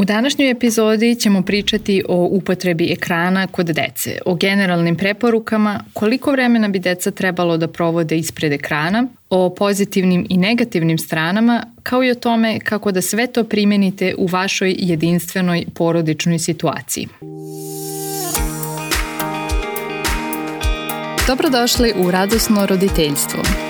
U današnjoj epizodi ćemo pričati o upotrebi ekrana kod dece, o generalnim preporukama, koliko vremena bi deca trebalo da provode ispred ekrana, o pozitivnim i negativnim stranama, kao i o tome kako da sve to primenite u vašoj jedinstvenoj porodičnoj situaciji. Dobrodošli u Radosno roditeljstvo.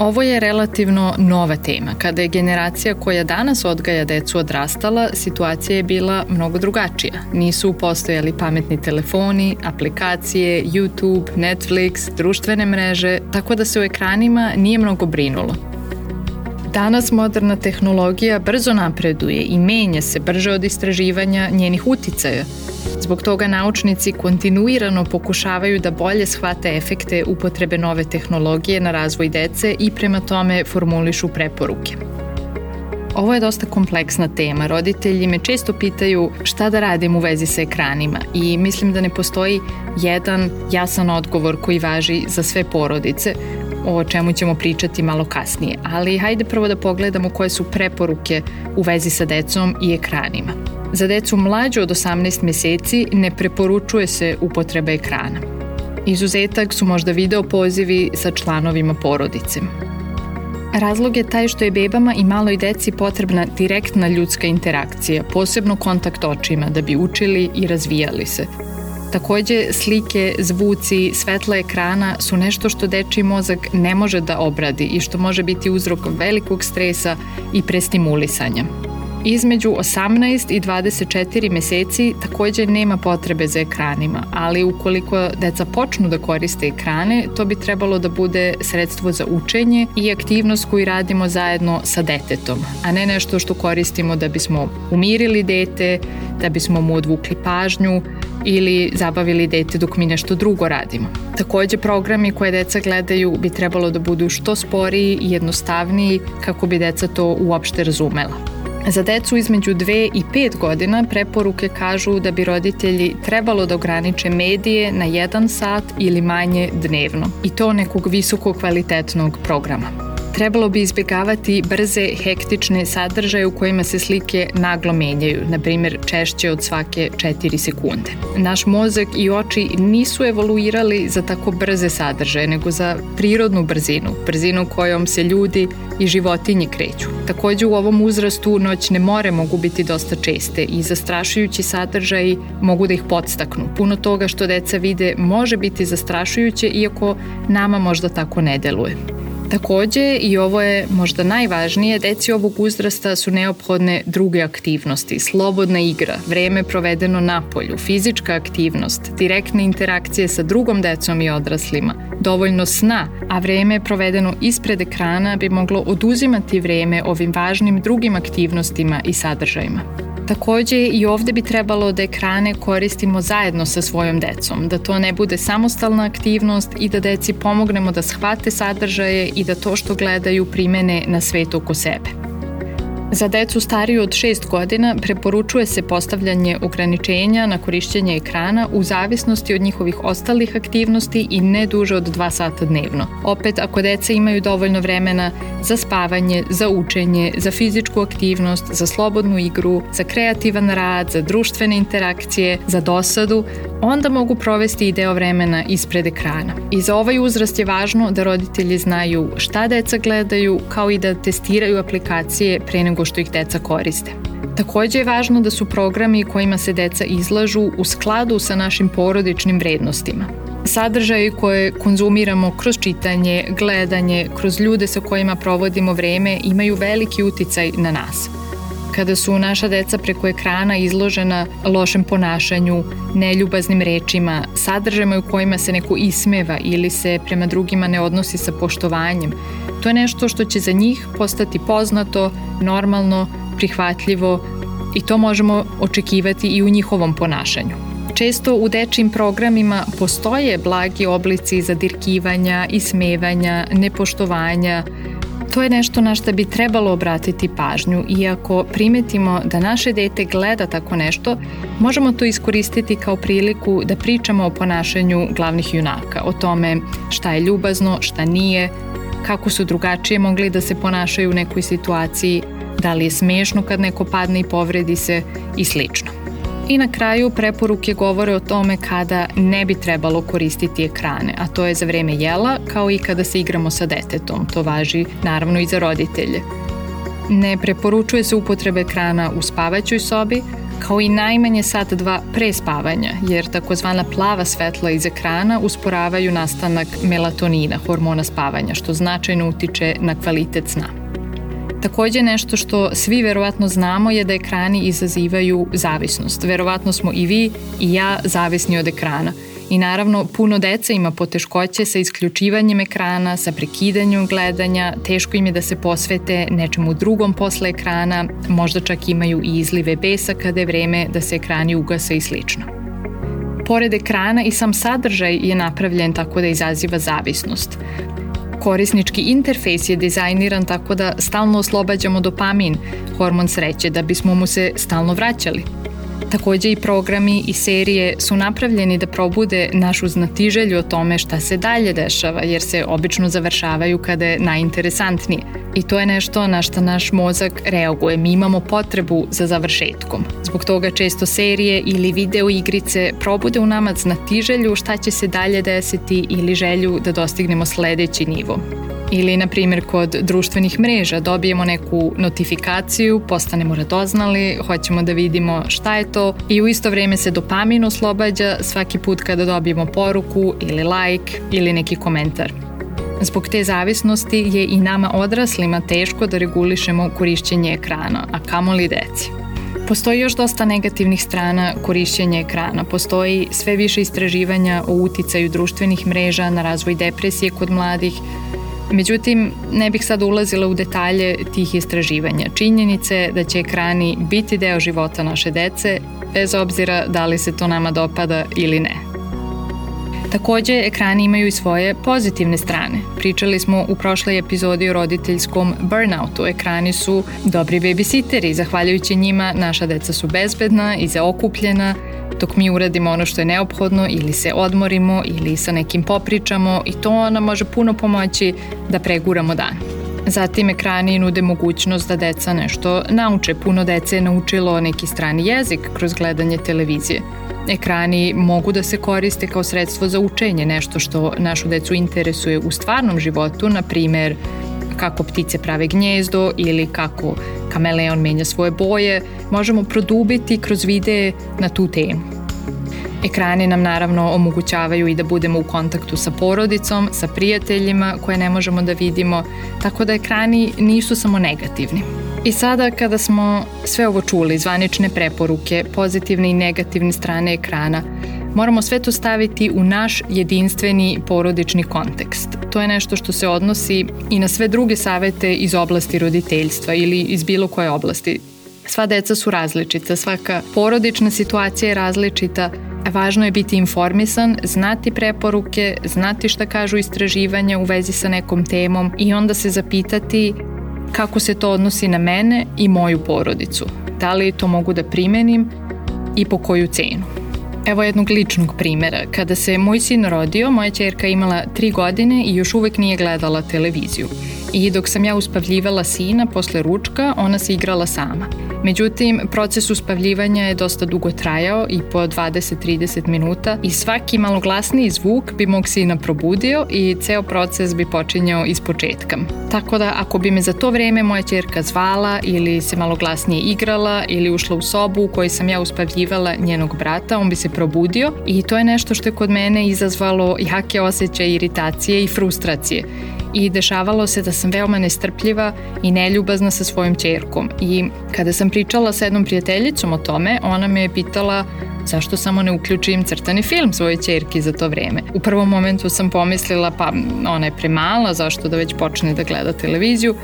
Ovo je relativno nova tema. Kada je generacija koja danas odgaja decu odrastala, situacija je bila mnogo drugačija. Nisu postojali pametni telefoni, aplikacije, YouTube, Netflix, društvene mreže, tako da se u ekranima nije mnogo brinulo. Danas moderna tehnologija brzo napreduje i menja se brže od istraživanja njenih uticaja – Zbog toga naučnici kontinuirano pokušavaju da bolje shvate efekte upotrebe nove tehnologije na razvoj dece i prema tome formulišu preporuke. Ovo je dosta kompleksna tema. Roditelji me često pitaju šta da radim u vezi sa ekranima i mislim da ne postoji jedan jasan odgovor koji važi za sve porodice, o čemu ćemo pričati malo kasnije. Ali hajde prvo da pogledamo koje su preporuke u vezi sa decom i ekranima. Za decu mlađu od 18 meseci ne preporučuje se upotreba ekrana. Izuzetak su možda video pozivi sa članovima porodice. Razlog je taj što je bebama i maloj deci potrebna direktna ljudska interakcija, posebno kontakt očima, da bi učili i razvijali se. Takođe, slike, zvuci, svetla ekrana su nešto što dečiji mozak ne može da obradi i što može biti uzrok velikog stresa i prestimulisanja. Između 18 i 24 meseci takođe nema potrebe za ekranima, ali ukoliko deca počnu da koriste ekrane, to bi trebalo da bude sredstvo za učenje i aktivnost koju radimo zajedno sa detetom, a ne nešto što koristimo da bismo umirili dete, da bismo mu odvukli pažnju ili zabavili dete dok mi nešto drugo radimo. Takođe, programi koje deca gledaju bi trebalo da budu što sporiji i jednostavniji kako bi deca to uopšte razumela. Za decu između 2 i 5 godina preporuke kažu da bi roditelji trebalo da ograniče medije na 1 sat ili manje dnevno i to nekog visoko kvalitetnog programa. Trebalo bi izbjegavati brze, hektične sadržaje u kojima se slike naglo menjaju, na primjer češće od svake 4 sekunde. Naš mozak i oči nisu evoluirali za tako brze sadržaje, nego za prirodnu brzinu, brzinu kojom se ljudi i životinje kreću. Takođe u ovom uzrastu noćne more mogu biti dosta česte i zastrašujući sadržaji mogu da ih podstaknu. Puno toga što deca vide može biti zastrašujuće, iako nama možda tako ne deluje. Takođe, i ovo je možda najvažnije, deci ovog uzrasta su neophodne druge aktivnosti, slobodna igra, vreme provedeno na polju, fizička aktivnost, direktne interakcije sa drugom decom i odraslima, dovoljno sna, a vreme provedeno ispred ekrana bi moglo oduzimati vreme ovim važnim drugim aktivnostima i sadržajima. Takođe i ovde bi trebalo da ekrane koristimo zajedno sa svojom decom, da to ne bude samostalna aktivnost i da deci pomognemo da shvate sadržaje i da to što gledaju primene na svet oko sebe. Za decu stariju od 6 godina preporučuje se postavljanje ograničenja na korišćenje ekrana u zavisnosti od njihovih ostalih aktivnosti i ne duže od 2 sata dnevno. Opet, ako deca imaju dovoljno vremena za spavanje, za učenje, za fizičku aktivnost, za slobodnu igru, za kreativan rad, za društvene interakcije, za dosadu, onda mogu provesti i deo vremena ispred ekrana. I za ovaj uzrast je važno da roditelji znaju šta deca gledaju, kao i da testiraju aplikacije pre nego što ih deca koriste. Takođe je važno da su programi kojima se deca izlažu u skladu sa našim porodičnim vrednostima. Sadržaji koje konzumiramo kroz čitanje, gledanje, kroz ljude sa kojima provodimo vreme imaju veliki uticaj na nas – kada su naša deca preko ekrana izložena lošem ponašanju, neljubaznim rečima, sadržajima u kojima se neko ismeva ili se prema drugima ne odnosi sa poštovanjem, To je nešto što će za njih postati poznato, normalno, prihvatljivo i to možemo očekivati i u njihovom ponašanju. Često u dečim programima postoje blagi oblici zadirkivanja, ismevanja, nepoštovanja, To je nešto na što bi trebalo obratiti pažnju i ako primetimo da naše dete gleda tako nešto, možemo to iskoristiti kao priliku da pričamo o ponašanju glavnih junaka, o tome šta je ljubazno, šta nije, kako su drugačije mogli da se ponašaju u nekoj situaciji, da li je smešno kad neko padne i povredi se i slično. I na kraju preporuke govore o tome kada ne bi trebalo koristiti ekrane, a to je za vreme jela kao i kada se igramo sa detetom. To važi naravno i za roditelje. Ne preporučuje se upotrebe ekrana u spavaćoj sobi, kao i najmanje sat dva pre spavanja, jer takozvana plava svetla iz ekrana usporavaju nastanak melatonina, hormona spavanja, što značajno utiče na kvalitet sna. Takođe nešto što svi verovatno znamo je da ekrani izazivaju zavisnost. Verovatno smo i vi i ja zavisni od ekrana. I naravno, puno deca ima poteškoće sa isključivanjem ekrana, sa prekidanjem gledanja, teško im je da se posvete nečemu drugom posle ekrana, možda čak imaju i izlive besa kada je vreme da se ekrani ugase i slično. Pored ekrana i sam sadržaj je napravljen tako da izaziva zavisnost. Korisnički interfejs je dizajniran tako da stalno oslobađamo dopamin, hormon sreće, da bismo mu se stalno vraćali. Takođe i programi i serije su napravljeni da probude našu znatiželju o tome šta se dalje dešava, jer se obično završavaju kada je najinteresantnije. I to je nešto na šta naš mozak reaguje. Mi imamo potrebu za završetkom. Zbog toga često serije ili video igrice probude u nama znatiželju šta će se dalje desiti ili želju da dostignemo sledeći nivo. Ili, na primjer, kod društvenih mreža dobijemo neku notifikaciju, postanemo radoznali, hoćemo da vidimo šta je to i u isto vreme se dopamin oslobađa svaki put kada dobijemo poruku ili like ili neki komentar. Zbog te zavisnosti je i nama odraslima teško da regulišemo korišćenje ekrana, a kamoli deci. Postoji još dosta negativnih strana korišćenja ekrana. Postoji sve više istraživanja o uticaju društvenih mreža na razvoj depresije kod mladih, Međutim, ne bih sad ulazila u detalje tih istraživanja. Činjenice da će ekrani biti deo života naše dece, bez obzira da li se to nama dopada ili ne. Takođe, ekrani imaju i svoje pozitivne strane. Pričali smo u prošloj epizodi o roditeljskom burnoutu. Ekrani su dobri babysiteri. Zahvaljujući njima naša deca su bezbedna i zaokupljena, dok mi uradimo ono što je neophodno ili se odmorimo ili sa nekim popričamo i to nam može puno pomoći da preguramo dan. Zatim ekrani nude mogućnost da deca nešto nauče. Puno dece je naučilo neki strani jezik kroz gledanje televizije. Ekrani mogu da se koriste kao sredstvo za učenje, nešto što našu decu interesuje u stvarnom životu, na primer kako ptice prave gnjezdo ili kako kameleon menja svoje boje, možemo produbiti kroz videe na tu temu. Ekrani nam naravno omogućavaju i da budemo u kontaktu sa porodicom, sa prijateljima koje ne možemo da vidimo, tako da ekrani nisu samo negativni. I sada kada smo sve ovo čuli, zvanične preporuke, pozitivne i negativne strane ekrana, moramo sve to staviti u naš jedinstveni porodični kontekst. To je nešto što se odnosi i na sve druge savete iz oblasti roditeljstva ili iz bilo koje oblasti. Sva deca su različita, svaka porodična situacija je različita, Važno je biti informisan, znati preporuke, znati šta kažu istraživanja u vezi sa nekom temom i onda se zapitati kako se to odnosi na mene i moju porodicu. Da li to mogu da primenim i po koju cenu. Evo jednog ličnog primera. Kada se moj sin rodio, moja čerka imala tri godine i još uvek nije gledala televiziju. I dok sam ja uspavljivala sina posle ručka, ona se igrala sama. Međutim, proces uspavljivanja je dosta dugo trajao i po 20-30 minuta i svaki malo glasniji zvuk bi mog sina probudio i ceo proces bi počinjao iz početka. Tako da ako bi me za to vreme moja čerka zvala ili se malo glasnije igrala ili ušla u sobu u kojoj sam ja uspavljivala njenog brata, on bi se probudio i to je nešto što je kod mene izazvalo jake osjećaje iritacije i frustracije i dešavalo se da sam veoma nestrpljiva i neljubazna sa svojom čerkom. I kada sam pričala sa jednom prijateljicom o tome, ona me je pitala zašto samo ne uključim crtani film svoje čerke za to vreme. U prvom momentu sam pomislila pa ona je premala, zašto da već počne da gleda televiziju,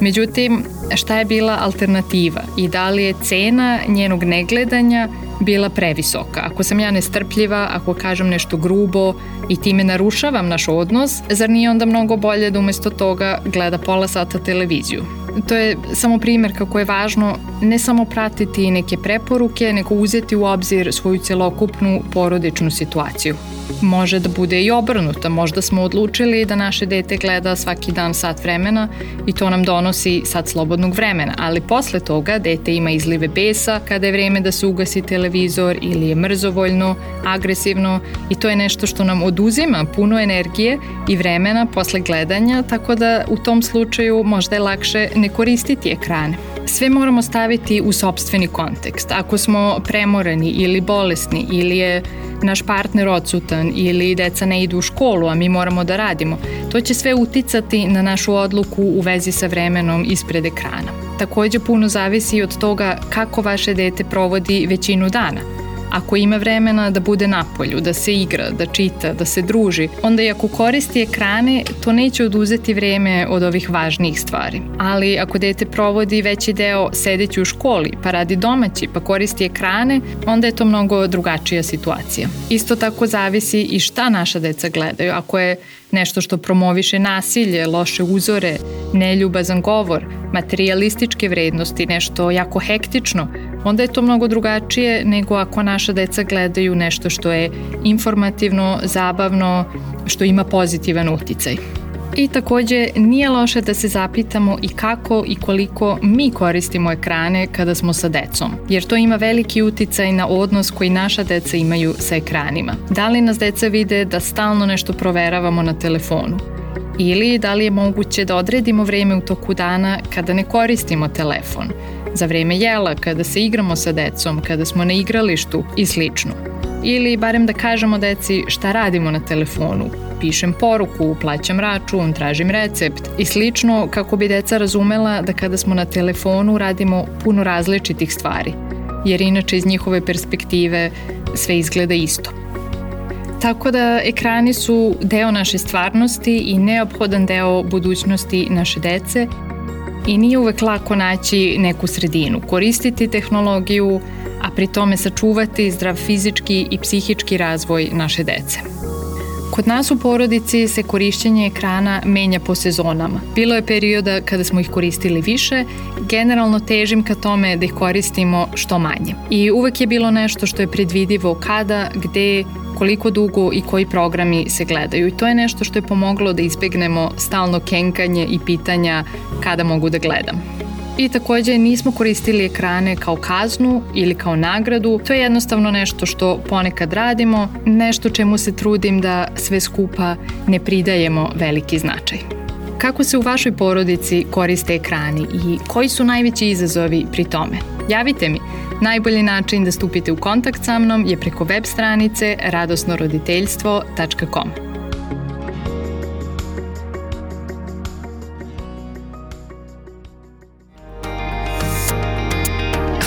Međutim, šta je bila alternativa i da li je cena njenog negledanja bila previsoka. Ako sam ja nestrpljiva, ako kažem nešto grubo i time narušavam naš odnos, zar nije onda mnogo bolje da umesto toga gleda pola sata televiziju? To je samo primer kako je važno ne samo pratiti neke preporuke, nego uzeti u obzir svoju celokupnu porodičnu situaciju. Može da bude i obrnuto, možda smo odlučili da naše dete gleda svaki dan sat vremena i to nam donosi sat slobodnog vremena, ali posle toga dete ima izlive besa kada je vreme da se ugasi televizor ili je mrzovoljno, agresivno i to je nešto što nam oduzima puno energije i vremena posle gledanja, tako da u tom slučaju možda je lakše ne koristiti ekrane. Sve moramo staviti u sobstveni kontekst. Ako smo premorani ili bolesni ili je naš partner odsutan ili deca ne idu u školu, a mi moramo da radimo, to će sve uticati na našu odluku u vezi sa vremenom ispred ekrana. Takođe puno zavisi od toga kako vaše dete provodi većinu dana. Ako ima vremena da bude napolju, da se igra, da čita, da se druži, onda i ako koristi ekrane, to neće oduzeti vreme od ovih važnijih stvari. Ali ako dete provodi veći deo sedeći u školi, pa radi domaći, pa koristi ekrane, onda je to mnogo drugačija situacija. Isto tako zavisi i šta naša deca gledaju. Ako je nešto što promoviše nasilje, loše uzore, neljubazan govor, materialističke vrednosti, nešto jako hektično, onda je to mnogo drugačije nego ako naša deca gledaju nešto što je informativno, zabavno, što ima pozitivan uticaj. I takođe nije loše da se zapitamo i kako i koliko mi koristimo ekrane kada smo sa decom, jer to ima veliki uticaj na odnos koji naša deca imaju sa ekranima. Da li nas deca vide da stalno nešto proveravamo na telefonu? Ili da li je moguće da odredimo vreme u toku dana kada ne koristimo telefon? Za vreme jela, kada se igramo sa decom, kada smo na igralištu i slično. Ili barem da kažemo deci šta radimo na telefonu, pišem poruku, plaćam račun, tražim recept i slično kako bi deca razumela da kada smo na telefonu radimo puno različitih stvari, jer inače iz njihove perspektive sve izgleda isto. Tako da ekrani su deo naše stvarnosti i neophodan deo budućnosti naše dece i nije uvek lako naći neku sredinu, koristiti tehnologiju, a pri tome sačuvati zdrav fizički i psihički razvoj naše dece. Kod nas u porodici se korišćenje ekrana menja po sezonama. Bilo je perioda kada smo ih koristili više, generalno težim ka tome da ih koristimo što manje. I uvek je bilo nešto što je predvidivo kada, gde, koliko dugo i koji programi se gledaju. I to je nešto što je pomoglo da izbegnemo stalno kenkanje i pitanja kada mogu da gledam. I takođe nismo koristili ekrane kao kaznu ili kao nagradu. To je jednostavno nešto što ponekad radimo, nešto čemu se trudim da sve skupa ne pridajemo veliki značaj. Kako se u vašoj porodici koriste ekrani i koji su najveći izazovi pri tome? Javite mi. Najbolji način da stupite u kontakt sa mnom je preko web stranice radosnoroditeljstvo.com.